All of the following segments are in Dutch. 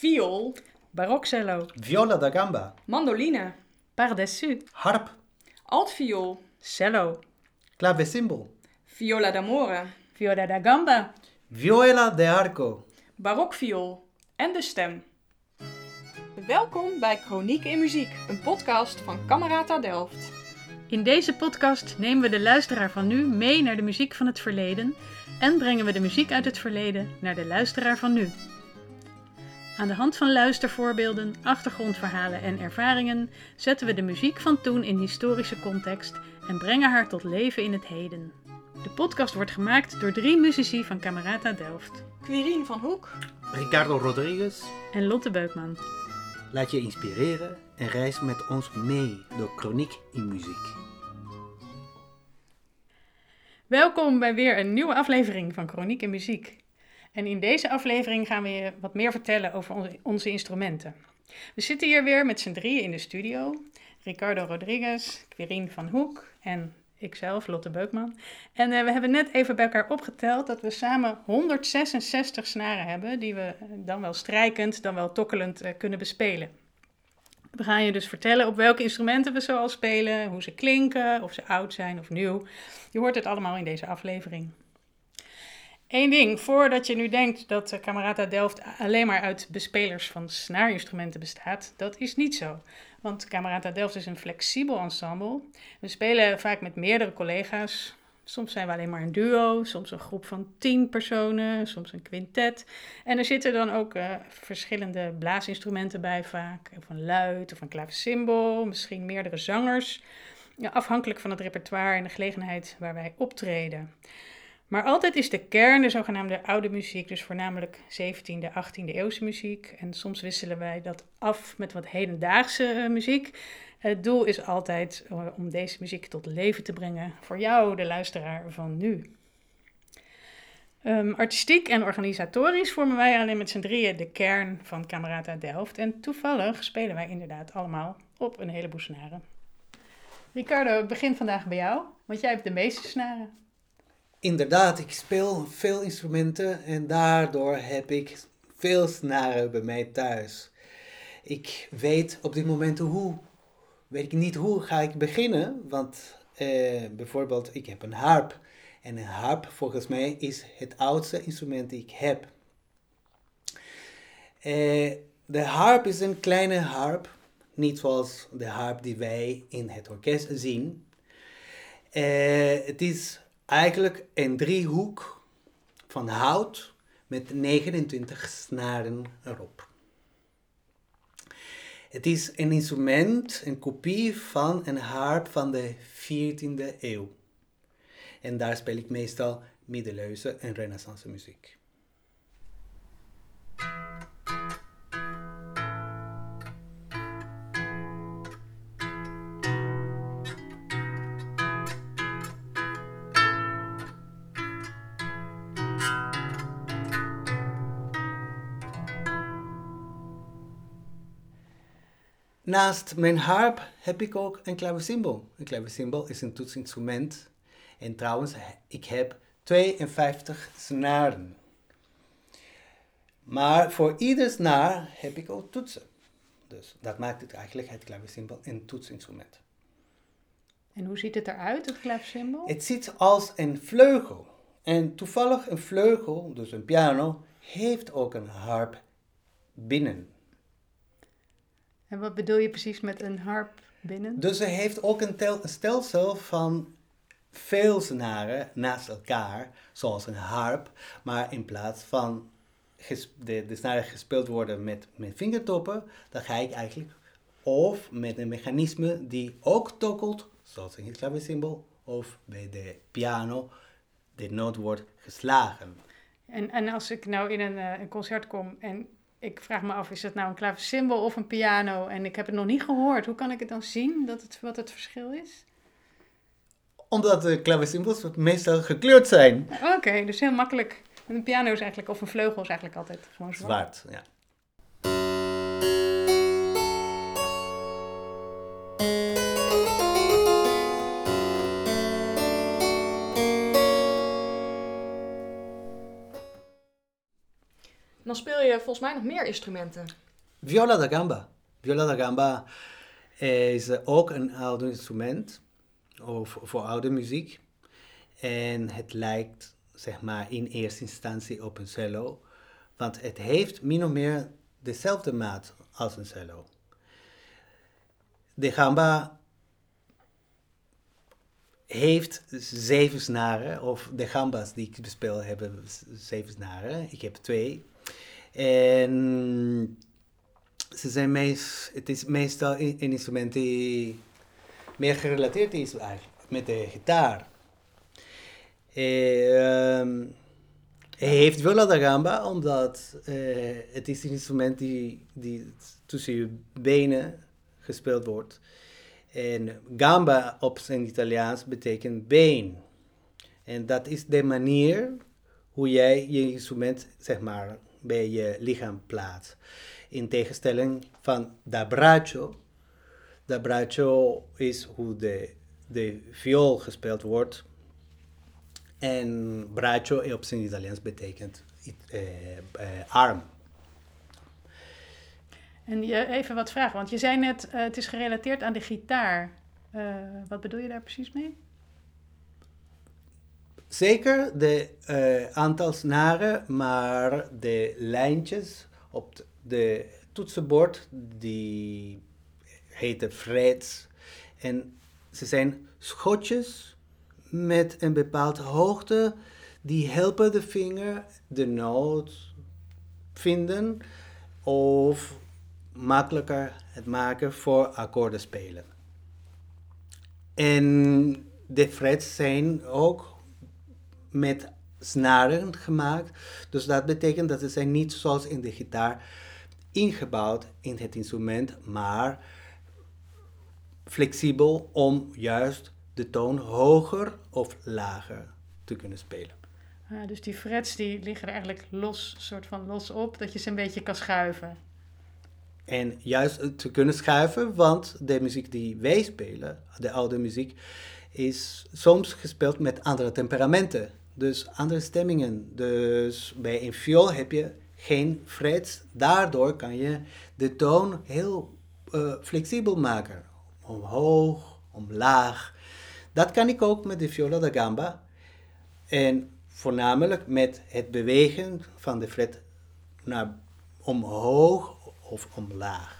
viool, barokcello, viola da gamba, mandoline, pardessus, harp, altviool, cello, clavecimbal, viola d'amore, viola da gamba, viola de arco, barokviool en de stem. Welkom bij Chroniek in Muziek, een podcast van Camerata Delft. In deze podcast nemen we de luisteraar van nu mee naar de muziek van het verleden en brengen we de muziek uit het verleden naar de luisteraar van nu. Aan de hand van luistervoorbeelden, achtergrondverhalen en ervaringen zetten we de muziek van toen in historische context en brengen haar tot leven in het heden. De podcast wordt gemaakt door drie muzici van Camerata Delft Quirine van Hoek, Ricardo Rodriguez. en Lotte Beukman. Laat je inspireren en reis met ons mee door Chroniek in Muziek. Welkom bij weer een nieuwe aflevering van Chroniek en Muziek. En in deze aflevering gaan we je wat meer vertellen over onze, instrumenten. We zitten hier weer met z'n drieën in de studio. Ricardo Rodriguez, Quirine van Hoek en ikzelf, Lotte Beukman. En eh, we hebben net even bij elkaar opgeteld dat we samen 166 snaren hebben, die we eh, dan wel strijkend, dan wel tokkelend eh, kunnen bespelen. We gaan je dus vertellen op welke instrumenten we zoal spelen, hoe ze klinken, of ze oud zijn of nieuw. Je hoort het allemaal in deze aflevering. Eén ding, voordat je nu denkt dat uh, Camerata Delft alleen maar uit bespelers van snaarinstrumenten bestaat, dat is niet zo. Want Camerata Delft is een flexibel ensemble. We spelen vaak met meerdere collega's. Soms zijn we alleen maar een duo, soms een groep van tien personen, soms een quintet. En er zitten dan ook uh, verschillende blaasinstrumenten bij vaak. Of een luid of een klavecimbal, misschien meerdere zangers. Ja, afhankelijk van het repertoire en de gelegenheid waar wij optreden. Maar altijd is de kern de zogenaamde oude muziek, dus voornamelijk 17e, 18e eeuwse muziek. En soms wisselen wij dat af met wat hedendaagse uh, muziek. Het doel is altijd uh, om deze muziek tot leven te brengen voor jou, de luisteraar van nu. Um, artistiek en organisatorisch vormen wij alleen met z'n drieën de kern van Camerata Delft. En toevallig spelen wij inderdaad allemaal op een heleboel snaren. Ricardo, begin vandaag bij jou, want jij hebt de meeste snaren. Inderdaad, ik speel veel instrumenten en daardoor heb ik veel snaren bij mij thuis. Ik weet op dit moment hoe, weet ik niet hoe ga ik beginnen, want eh, bijvoorbeeld ik heb een harp. En een harp volgens mij is het oudste instrument die ik heb. Eh, de harp is een kleine harp, niet zoals de harp die wij in het orkest zien. Eh, het is eigenlijk een driehoek van hout met 29 snaren erop. Het is een instrument, een kopie van een harp van de 14e eeuw. En daar speel ik meestal middeleeuwse en renaissance muziek. Naast mijn harp heb ik ook een klavecimbal. Een klavecimbal is een toetsinstrument. En trouwens, ik heb 52 snaren. Maar voor ieder snaar heb ik ook toetsen. Dus dat maakt het eigenlijk het klavecimbal een toetsinstrument. En hoe ziet het eruit, het klavecimbal? Het ziet als een vleugel. En toevallig een vleugel, dus een piano, heeft ook een harp binnen. En wat bedoel je precies met een harp binnen? Dus ze heeft ook een, tel, een stelsel van veel snaren naast elkaar, zoals een harp, maar in plaats van de, de snaren gespeeld worden met, met vingertoppen, dan ga ik eigenlijk of met een mechanisme die ook tokkelt, zoals het klavecimbal, of bij de piano de noot wordt geslagen. En, en als ik nou in een, uh, een concert kom en ik vraag me af, is het nou een klavecimbal of een piano? En ik heb het nog niet gehoord. Hoe kan ik het dan zien dat het, wat het verschil is? Omdat de klavecimbals meestal gekleurd zijn. Oké, okay, dus heel makkelijk. Een piano is eigenlijk, of een vleugel is eigenlijk altijd gewoon zwart. Zwart, ja. Dan speel je volgens mij nog meer instrumenten. Viola da gamba. Viola da gamba is ook een oud instrument voor oude muziek. En het lijkt zeg maar in eerste instantie op een cello, want het heeft min of meer dezelfde maat als een cello. De gamba heeft zeven snaren, of de gambas die ik bespeel hebben zeven snaren. Ik heb twee. En ze zijn meest, het is meestal een instrument die meer gerelateerd is met de gitaar. Uh, hij heeft viola da gamba omdat uh, het is een instrument die, die tussen je benen gespeeld wordt. En gamba op zijn Italiaans betekent been. En dat is de manier hoe jij je instrument zeg maar, bij je lichaam plaatst. In tegenstelling van da braccio. Da braccio is hoe de, de viool gespeeld wordt. En braccio op zijn Italiaans betekent eh, eh, arm. En je, even wat vragen, want je zei net, uh, het is gerelateerd aan de gitaar. Wat bedoel je daar precies mee? Zeker de uh, aantal snaren, maar de lijntjes op de toetsenbord, die heten frets. En ze zijn schotjes met een bepaalde hoogte, die helpen de vinger de noot vinden of makkelijker het maken voor akkoorden spelen. En de frets zijn ook met snaren gemaakt. Dus dat betekent dat ze zijn niet zoals in de gitaar ingebouwd in het instrument, maar flexibel om juist de toon hoger of lager te kunnen spelen. Ah, dus die frets die liggen er eigenlijk los, soort van los op, dat je ze een beetje kan schuiven. En juist te kunnen schuiven, want de muziek die wij spelen, de oude muziek, is soms gespeeld met andere temperamenten. Dus andere stemmingen. Dus bij een viool heb je geen frets. Daardoor kan je de toon heel uh, flexibel maken. Omhoog, omlaag. Dat kan ik ook met de viola da gamba. En voornamelijk met het bewegen van de fret naar omhoog of omlaag.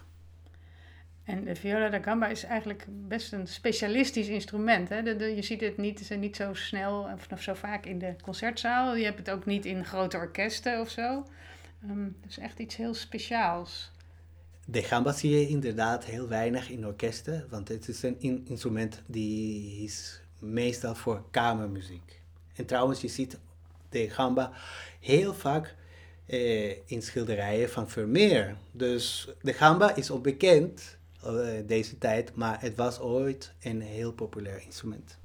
En de viola da gamba is eigenlijk best een specialistisch instrument. Hè? je ziet het niet, niet zo snel of zo vaak in de concertzaal. Je hebt het ook niet in grote orkesten of zo. Um, het is echt iets heel speciaals. De gamba zie je inderdaad heel weinig in orkesten, want het is een instrument die is meestal voor kamermuziek. En trouwens, je ziet de gamba heel vaak eh, in schilderijen van Vermeer. Dus de gamba is onbekend deze tijd, maar het was ooit een heel populair instrument.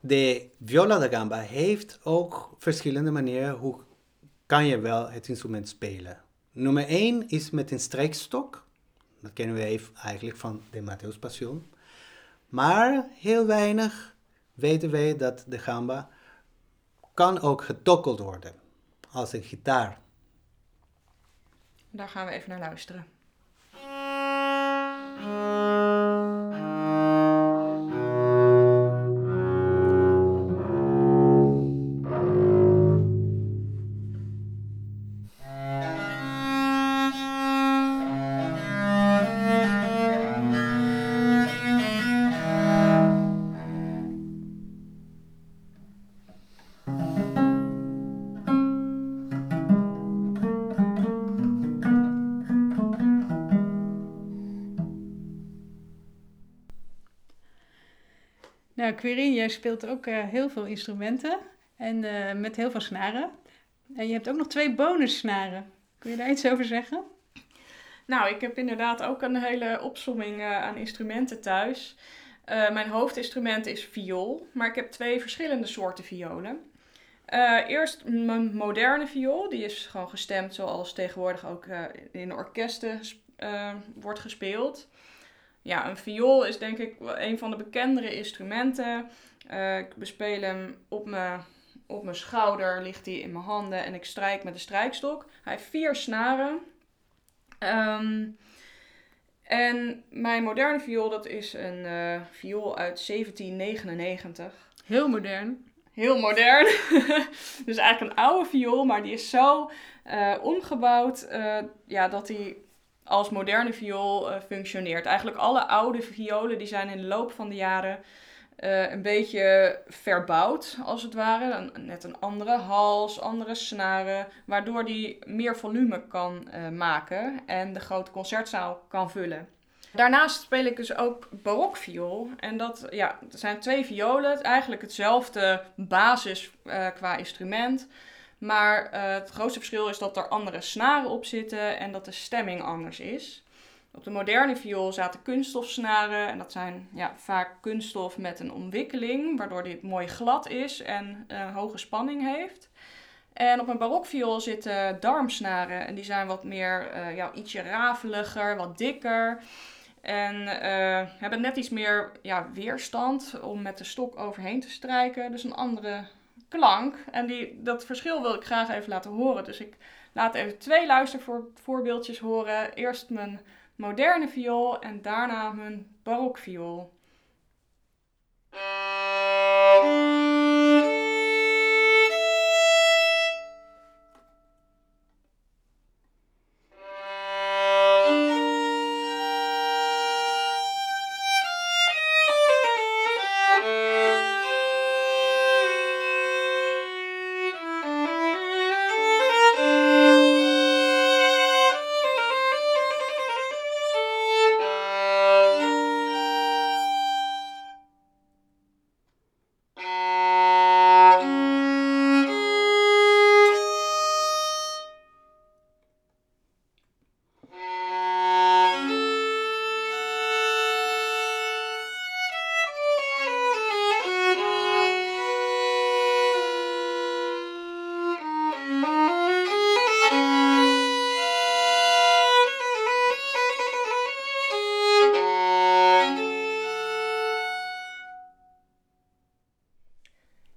De viola da gamba heeft ook verschillende manieren hoe kan je wel het instrument spelen. Nummer 1 is met een strijkstok. Dat kennen we eigenlijk van de Matthäus Passion. Maar heel weinig weten wij dat de gamba kan ook getokkeld worden als een gitaar. Daar gaan we even naar luisteren. Nou, Jij speelt ook uh, heel veel instrumenten en uh, met heel veel snaren. En je hebt ook nog twee bonussnaren. Kun je daar iets over zeggen? Nou, ik heb inderdaad ook een hele opsomming uh, aan instrumenten thuis. mijn hoofdinstrument is viool, maar ik heb twee verschillende soorten violen. eerst mijn moderne viool, die is gewoon gestemd zoals tegenwoordig ook in orkesten wordt gespeeld ja, een viool is denk ik een van de bekendere instrumenten. Uh, ik bespeel hem op mijn op mijn schouder ligt hij in mijn handen en ik strijk met de strijkstok. Hij heeft vier snaren. Ehm, en mijn moderne viool, dat is een uh, viool uit 1799. Heel modern. Heel modern. dus eigenlijk een oude viool, maar die is zo uh, omgebouwd ja, dat hij als moderne viool functioneert. Eigenlijk alle oude violen die zijn in de loop van de jaren uh, een beetje verbouwd, als het ware. net een andere hals, andere snaren, waardoor die meer volume kan uh, maken en de grote concertzaal kan vullen. Daarnaast speel ik dus ook barokviool. En dat ja, zijn twee violen, eigenlijk hetzelfde basis uh, qua instrument. Maar het grootste verschil is dat er andere snaren op zitten en dat de stemming anders is. Op de moderne viool zaten kunststofsnaren en dat zijn ja, vaak kunststof met een omwikkeling, waardoor dit mooi glad is en een hoge spanning heeft. En op een barokviool zitten darmsnaren en die zijn wat meer, uh, ja, ietsje rafeliger, wat dikker. En uh, hebben net iets meer ja, weerstand om met de stok overheen te strijken. Dus een andere klank. En die, dat verschil wil ik graag even laten horen. Dus ik laat even twee luistervoorbeeldjes horen. Eerst mijn moderne viool en daarna mijn barokviool.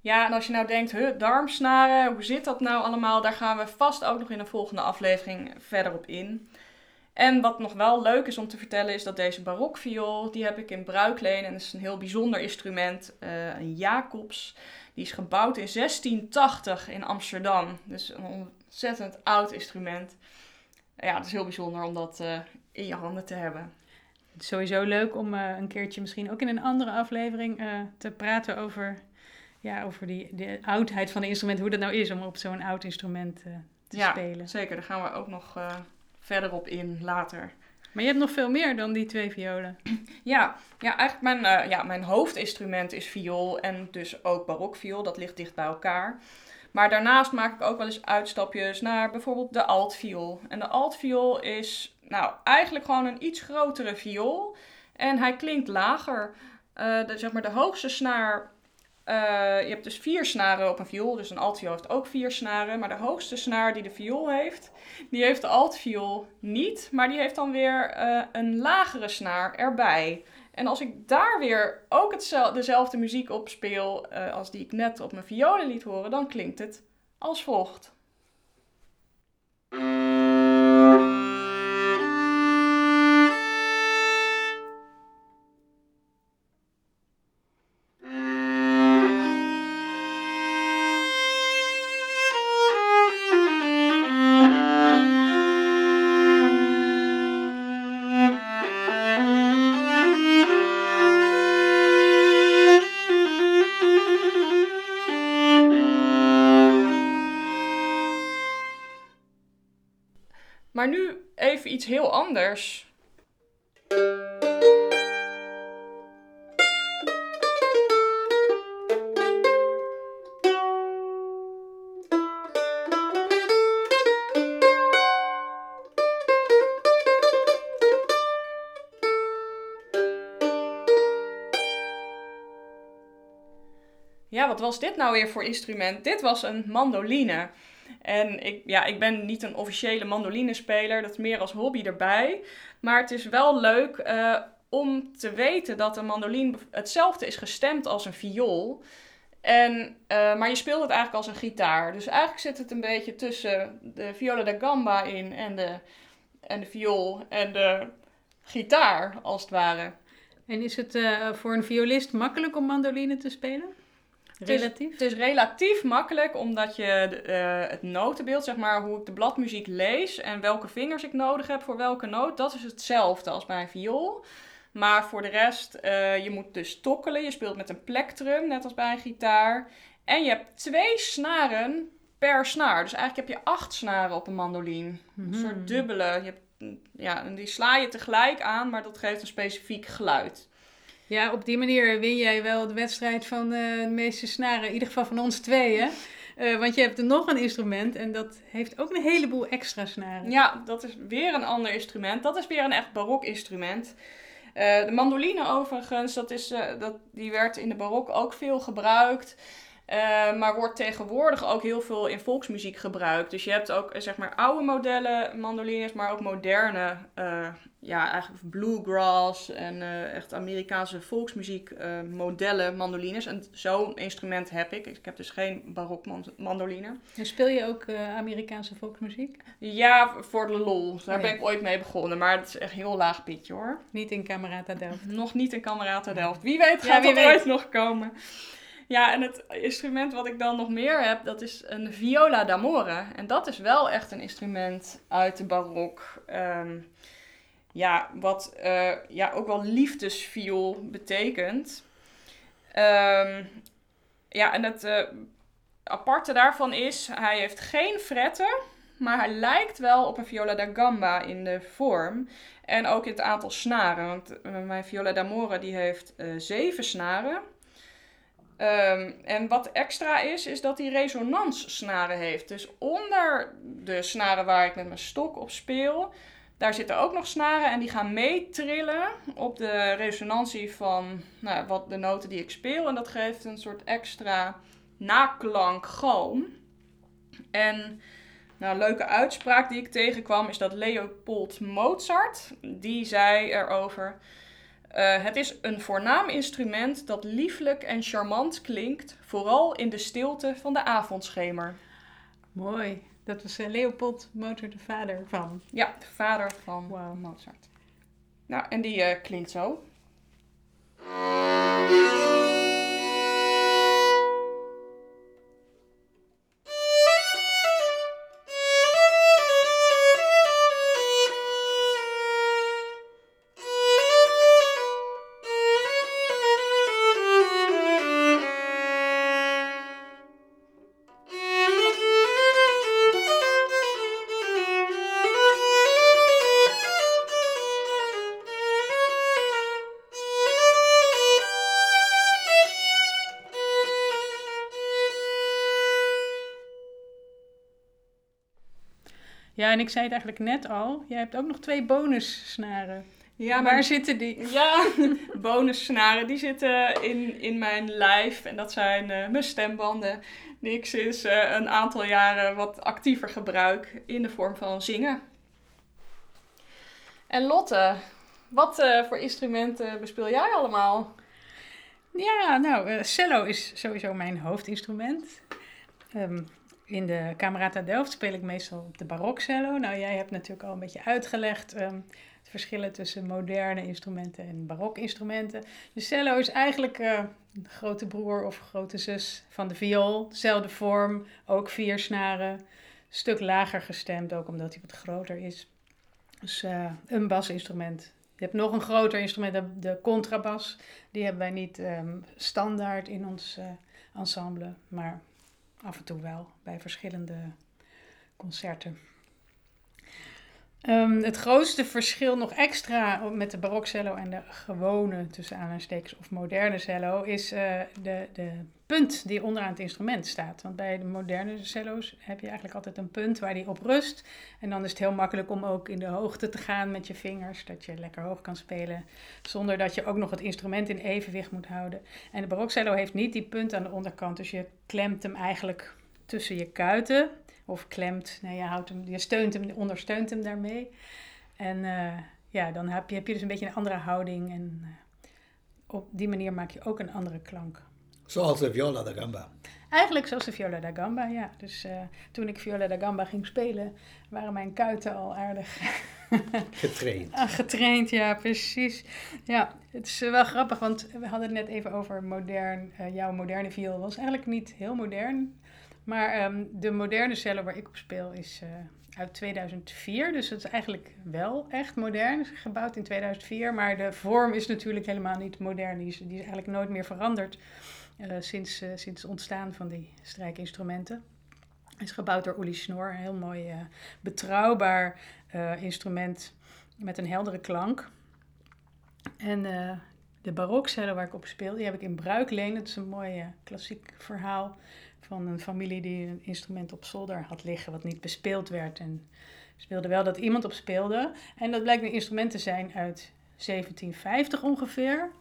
Ja, en als je nou denkt, huh, darmsnaren, hoe zit dat nou allemaal? Daar gaan we vast ook nog in een volgende aflevering verder op in. En wat nog wel leuk is om te vertellen is dat deze barokviool, die heb ik in bruikleen en dat is een heel bijzonder instrument, uh, een Jacobs. Die is gebouwd in 1680 in Amsterdam, dus een ontzettend oud instrument. Ja, het is heel bijzonder om dat uh, in je handen te hebben. Het is sowieso leuk om uh, een keertje misschien ook in een andere aflevering te praten over ja, over die, de oudheid van het instrument, hoe dat nou is om op zo'n oud instrument uh, te ja, spelen. Zeker, daar gaan we ook nog uh, verder op in later. Maar je hebt nog veel meer dan die twee violen. Ja, ja eigenlijk mijn, uh, ja, mijn hoofdinstrument is viool en dus ook barokviool. Dat ligt dicht bij elkaar. Maar daarnaast maak ik ook wel eens uitstapjes naar bijvoorbeeld de altviool. En de altviool is nou eigenlijk gewoon een iets grotere viool. En hij klinkt lager. de, zeg maar de hoogste snaar uh, je hebt dus vier snaren op een viool, dus een altviool heeft ook vier snaren. Maar de hoogste snaar die de viool heeft, die heeft de altviool niet. Maar die heeft dan weer uh, een lagere snaar erbij. En als ik daar weer ook dezelfde muziek op speel uh, als die ik net op mijn violen liet horen, dan klinkt het als volgt. Iets heel anders. Ja, wat was dit nou weer voor instrument? Dit was een mandoline. En ik, ja, ik ben niet een officiële mandolinespeler, dat is meer als hobby erbij. Maar het is wel leuk uh, om te weten dat een mandoline hetzelfde is gestemd als een viool. En, eh, maar je speelt het eigenlijk als een gitaar. Dus eigenlijk zit het een beetje tussen de viola da gamba in en de, en de viool en de gitaar, als het ware. En is het eh, voor een violist makkelijk om mandoline te spelen? Relatief? Het is, relatief makkelijk, omdat je eh, het notenbeeld, zeg maar, hoe ik de bladmuziek lees en welke vingers ik nodig heb voor welke noot, dat is hetzelfde als bij een viool. Maar voor de rest, uh, je moet dus tokkelen. Je speelt met een plektrum, net als bij een gitaar. En je hebt twee snaren per snaar. Dus eigenlijk heb je acht snaren op een mandoline. Een soort Mhm. dubbele. Je hebt, ja, en die sla je tegelijk aan, maar dat geeft een specifiek geluid. Ja, op die manier win jij wel de wedstrijd van eh, de meeste snaren. In ieder geval van ons tweeën. Eh, want je hebt er nog een instrument en dat heeft ook een heleboel extra snaren. Ja, dat is weer een ander instrument. Dat is weer een echt barok instrument. Eh, de mandoline overigens, dat is, dat, die werd in de barok ook veel gebruikt. Maar wordt tegenwoordig ook heel veel in volksmuziek gebruikt. Dus je hebt ook zeg maar oude modellen mandolines, maar ook moderne, ja eigenlijk bluegrass en eh, echt Amerikaanse volksmuziek eh, modellen mandolines. En zo'n instrument heb ik. Ik heb dus geen barok mand- mandoline. En speel je ook eh, Amerikaanse volksmuziek? Ja, voor de lol. Daar Oh ja. ben ik ooit mee begonnen, maar het is echt heel laag pitje hoor. Niet in Camerata Delft. Nog niet een kameraad Delft. Wie weet Ja, gaat wie dat weet. ooit nog komen. Ja, en het instrument wat ik dan nog meer heb, dat is een viola d'amore. En dat is wel echt een instrument uit de barok. Ehm, ja, wat eh, ja, ook wel liefdesviool betekent. Ehm, ja, en het eh, aparte daarvan is, hij heeft geen fretten, maar hij lijkt wel op een viola da gamba in de vorm. En ook in het aantal snaren. Want eh, mijn viola d'amore die heeft zeven snaren. Ehm, en wat extra is, is dat hij resonanssnaren heeft. Dus onder de snaren waar ik met mijn stok op speel, daar zitten ook nog snaren en die gaan meetrillen op de resonantie van nou, wat de noten die ik speel. En dat geeft een soort extra naklank galm. En nou, een leuke uitspraak die ik tegenkwam is dat Leopold Mozart, die zei erover... eh, het is een voornaam instrument dat lieflijk en charmant klinkt, vooral in de stilte van de avondschemer. Mooi. Dat was eh, Leopold Motor, de vader van. Ja, de vader van. Mozart. Nou, en die eh, klinkt zo. En ik zei het eigenlijk net al. Jij hebt ook nog twee bonussnaren. Ja, Waar zitten die? Ja, bonussnaren die zitten in, in mijn lijf. En dat zijn eh, mijn stembanden. Die ik sinds eh, een aantal jaren wat actiever gebruik in de vorm van zingen. En Lotte, wat eh, voor instrumenten bespeel jij allemaal? Ja, nou, cello is sowieso mijn hoofdinstrument. Ehm, in de Camerata Delft speel ik meestal op de barokcello. Nou, jij hebt natuurlijk al een beetje uitgelegd ehm, het verschillen tussen moderne instrumenten en barokinstrumenten. De cello is eigenlijk eh, een grote broer of grote zus van de viool. Dezelfde vorm, ook vier snaren. Stuk lager gestemd, ook omdat hij wat groter is. Dus eh, een basinstrument. Je hebt nog een groter instrument, de, de contrabas. Die hebben wij niet ehm, standaard in ons eh, ensemble, maar af en toe wel bij verschillende concerten. Ehm, het grootste verschil nog extra met de barokcello en de gewone, tussen aanhalingstekens, of moderne cello, is eh, de, de punt die onderaan het instrument staat. Want bij de moderne cello's heb je eigenlijk altijd een punt waar die op rust. En dan is het heel makkelijk om ook in de hoogte te gaan met je vingers, dat je lekker hoog kan spelen, zonder dat je ook nog het instrument in evenwicht moet houden. En de barokcello heeft niet die punt aan de onderkant, dus je klemt hem eigenlijk tussen je kuiten. Of klemt, nee, je, houdt hem, je steunt hem, ondersteunt hem daarmee. En eh, ja, dan heb je, heb je dus een beetje een andere houding. En eh, op die manier maak je ook een andere klank Zoals de viola da gamba. Eigenlijk zoals de viola da gamba, ja. Dus uh, toen ik viola da gamba ging spelen, waren mijn kuiten al aardig getraind. ah, getraind, ja, precies. Ja, het is wel grappig, want we hadden het net even over modern. Jouw moderne viool was eigenlijk niet heel modern. Maar um, de moderne cello waar ik op speel is uh, uit 2004. Dus het is eigenlijk wel echt modern. Gebouwd in 2004. Maar de vorm is natuurlijk helemaal niet modern. Die is, die is eigenlijk nooit meer veranderd uh, sinds, uh, sinds het ontstaan van die strijkinstrumenten. Het is gebouwd door Uli Snor. Een heel mooi, betrouwbaar instrument met een heldere klank. En de barokcellen waar ik op speel, die heb ik in Bruikleen. Dat is een mooi klassiek verhaal van een familie die een instrument op zolder had liggen wat niet bespeeld werd. En speelde wel dat iemand op speelde. En dat blijkt een instrument te zijn uit 1750 ongeveer.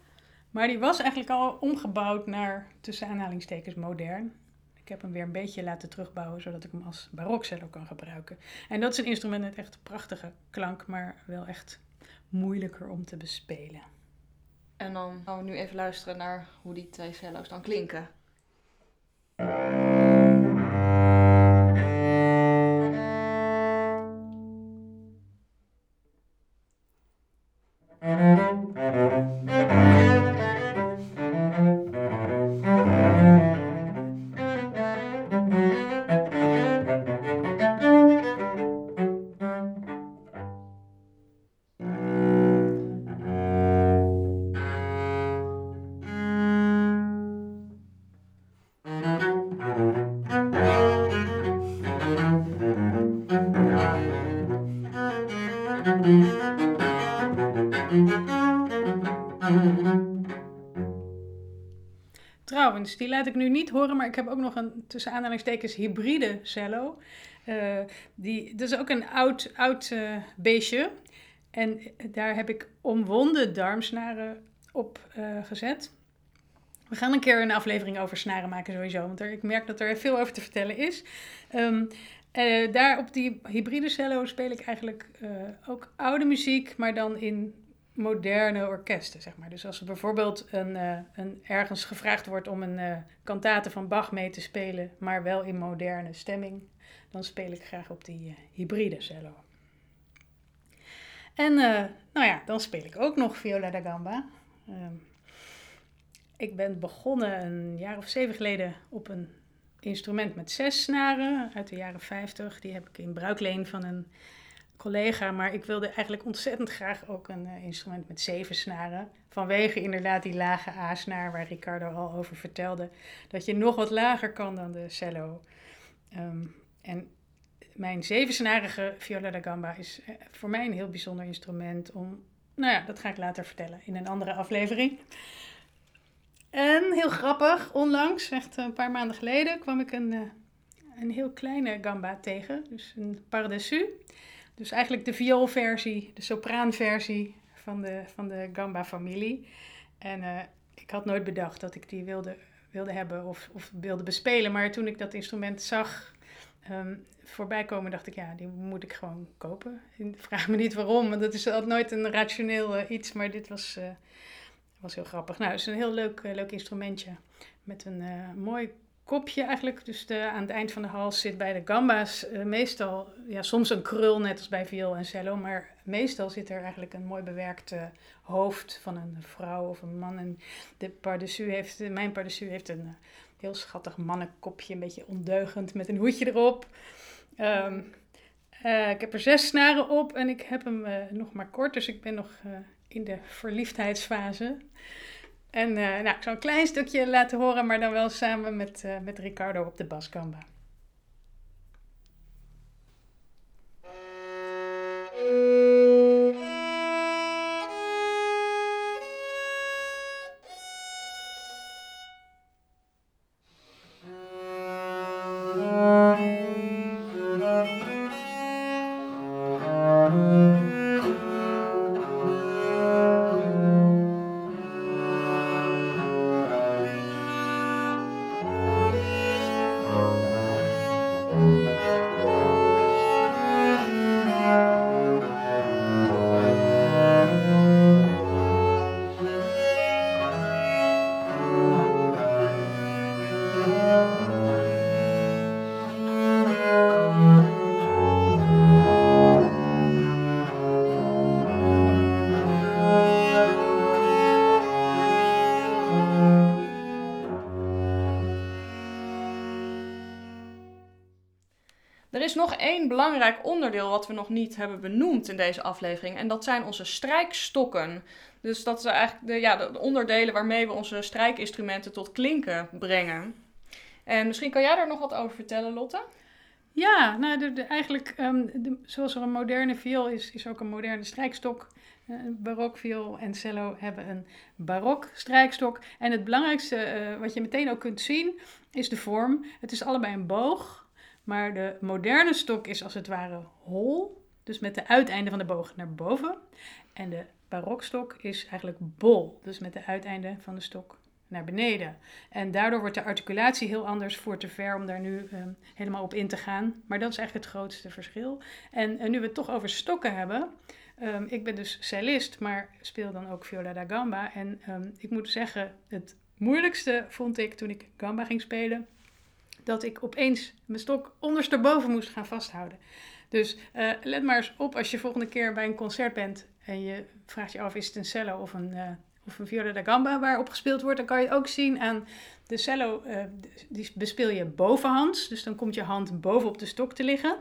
Maar die was eigenlijk al omgebouwd naar, tussen aanhalingstekens, modern. Ik heb hem weer een beetje laten terugbouwen, zodat ik hem als barokcello kan gebruiken. En dat is een instrument met echt prachtige klank, maar wel echt moeilijker om te bespelen. En dan gaan we nu even luisteren naar hoe die twee cello's dan klinken. Die laat ik nu niet horen, maar ik heb ook nog een tussen aanhalingstekens hybride cello. Uh, die, dat is ook een oud, oud uh, beestje. En daar heb ik omwonden darmsnaren op gezet. We gaan een keer een aflevering over snaren maken sowieso, want er, ik merk dat er veel over te vertellen is. Uh, daar op die hybride cello speel ik eigenlijk ook oude muziek, maar dan in moderne orkesten, zeg maar. Dus als er bijvoorbeeld een, uh, een, ergens gevraagd wordt om een kantate van Bach mee te spelen, maar wel in moderne stemming, dan speel ik graag op die hybride cello. En nou ja, dan speel ik ook nog viola da gamba. Ehm, ik ben begonnen een jaar of zeven geleden op een instrument met zes snaren uit de jaren 50. Die heb ik in bruikleen van een collega. Maar ik wilde eigenlijk ontzettend graag ook een uh, instrument met zeven snaren. Vanwege inderdaad die lage A-snaar waar Ricardo al over vertelde. Dat je nog wat lager kan dan de cello. Um, en mijn zevensnarige viola da gamba is uh, voor mij een heel bijzonder instrument om... Nou ja, dat ga ik later vertellen in een andere aflevering. En heel grappig, onlangs, echt een paar maanden geleden, kwam ik een, uh, een heel kleine gamba tegen. Dus een par-dessus. Dus eigenlijk de vioolversie, de sopraanversie van de, van de gamba-familie. En uh, ik had nooit bedacht dat ik die wilde, wilde hebben of, of wilde bespelen. Maar toen ik dat instrument zag um, voorbij komen, dacht ik, ja, die moet ik gewoon kopen. Vraag me niet waarom, want dat is altijd nooit een rationeel uh, iets. Maar dit was was heel grappig. Nou, het is een heel leuk, leuk instrumentje. Met een mooi kopje eigenlijk. Dus aan het eind van de hals zit bij de gamba's uh, meestal, ja, soms een krul net als bij viool en cello. Maar meestal zit er eigenlijk een mooi bewerkt hoofd van een vrouw of een man. En de pardessus heeft, mijn pardessus heeft een heel schattig mannenkopje. Een beetje ondeugend met een hoedje erop. Um, ik heb er zes snaren op en ik heb hem nog maar kort. Dus ik ben nog in de verliefdheidsfase. En uh, nou, ik zal een klein stukje laten horen, maar dan wel samen met, eh, met Ricardo op de baskamba. Nog één belangrijk onderdeel wat we nog niet hebben benoemd in deze aflevering. En dat zijn onze strijkstokken. Dus dat zijn eigenlijk de, ja, de onderdelen waarmee we onze strijkinstrumenten tot klinken brengen. En misschien kan jij daar nog wat over vertellen, Lotte? Ja, nou, de, eigenlijk ehm, zoals er een moderne viool is, is ook een moderne strijkstok. Uh, barokviool en cello hebben een barok strijkstok. En het belangrijkste uh, wat je meteen ook kunt zien is de vorm. Het is allebei een boog, maar de moderne stok is als het ware hol. Dus met de uiteinden van de boog naar boven. En de barokstok is eigenlijk bol, dus met de uiteinden van de stok naar beneden. En daardoor wordt de articulatie heel anders, voor te ver om daar nu um, helemaal op in te gaan. Maar dat is eigenlijk het grootste verschil. En, en nu we het toch over stokken hebben, um, ik ben dus cellist, maar speel dan ook viola da gamba. En um, ik moet zeggen, het moeilijkste vond ik toen ik gamba ging spelen, dat ik opeens mijn stok ondersteboven moest gaan vasthouden. Dus uh, let maar eens op als je volgende keer bij een concert bent en je vraagt je af, is het een cello of een, uh, of een viola da gamba waarop gespeeld wordt, dan kan je het ook zien aan de cello, uh, die bespeel je bovenhands. Dus dan komt je hand bovenop de stok te liggen.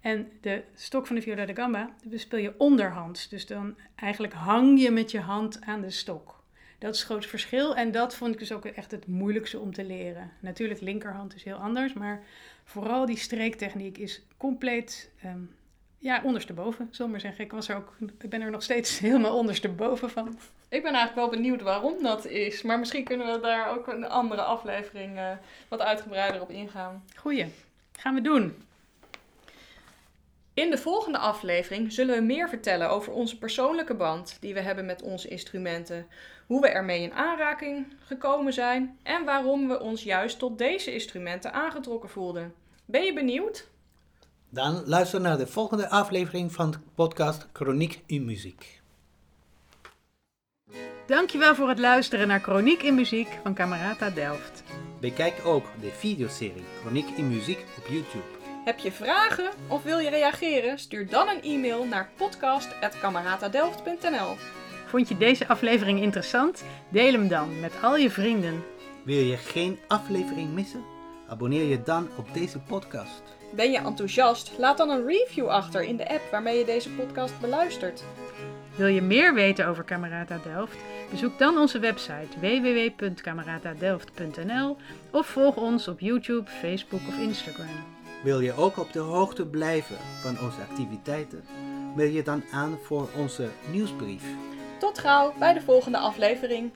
En de stok van de viola da gamba bespeel je onderhands. Dus dan eigenlijk hang je met je hand aan de stok. Dat is het groot verschil en dat vond ik dus ook echt het moeilijkste om te leren. Natuurlijk, linkerhand is heel anders, maar vooral die streektechniek is compleet um, ja, ondersteboven, we maar zeggen. Ik, was er ook, ik ben er nog steeds helemaal ondersteboven van. Ik ben eigenlijk wel benieuwd waarom dat is. Maar misschien kunnen we daar ook een andere aflevering uh, wat uitgebreider op ingaan. Goeie, gaan we doen. In de volgende aflevering zullen we meer vertellen over onze persoonlijke band die we hebben met onze instrumenten, hoe we ermee in aanraking gekomen zijn en waarom we ons juist tot deze instrumenten aangetrokken voelden. Ben je benieuwd? Dan luister naar de volgende aflevering van de podcast Chroniek in Muziek. Dankjewel voor het luisteren naar Chroniek in Muziek van Camerata Delft. Bekijk ook de videoserie Chroniek in Muziek op YouTube. Heb je vragen of wil je reageren? Stuur dan een e-mail naar podcast.cameratadelft.nl Vond je deze aflevering interessant? Deel hem dan met al je vrienden. Wil je geen aflevering missen? Abonneer je dan op deze podcast. Ben je enthousiast? Laat dan een review achter in de app waarmee je deze podcast beluistert. Wil je meer weten over Camerata Delft? Bezoek dan onze website www.cameratadelft.nl of volg ons op YouTube, Facebook of Instagram. Wil je ook op de hoogte blijven van onze activiteiten? Meld je dan aan voor onze nieuwsbrief. Tot gauw bij de volgende aflevering.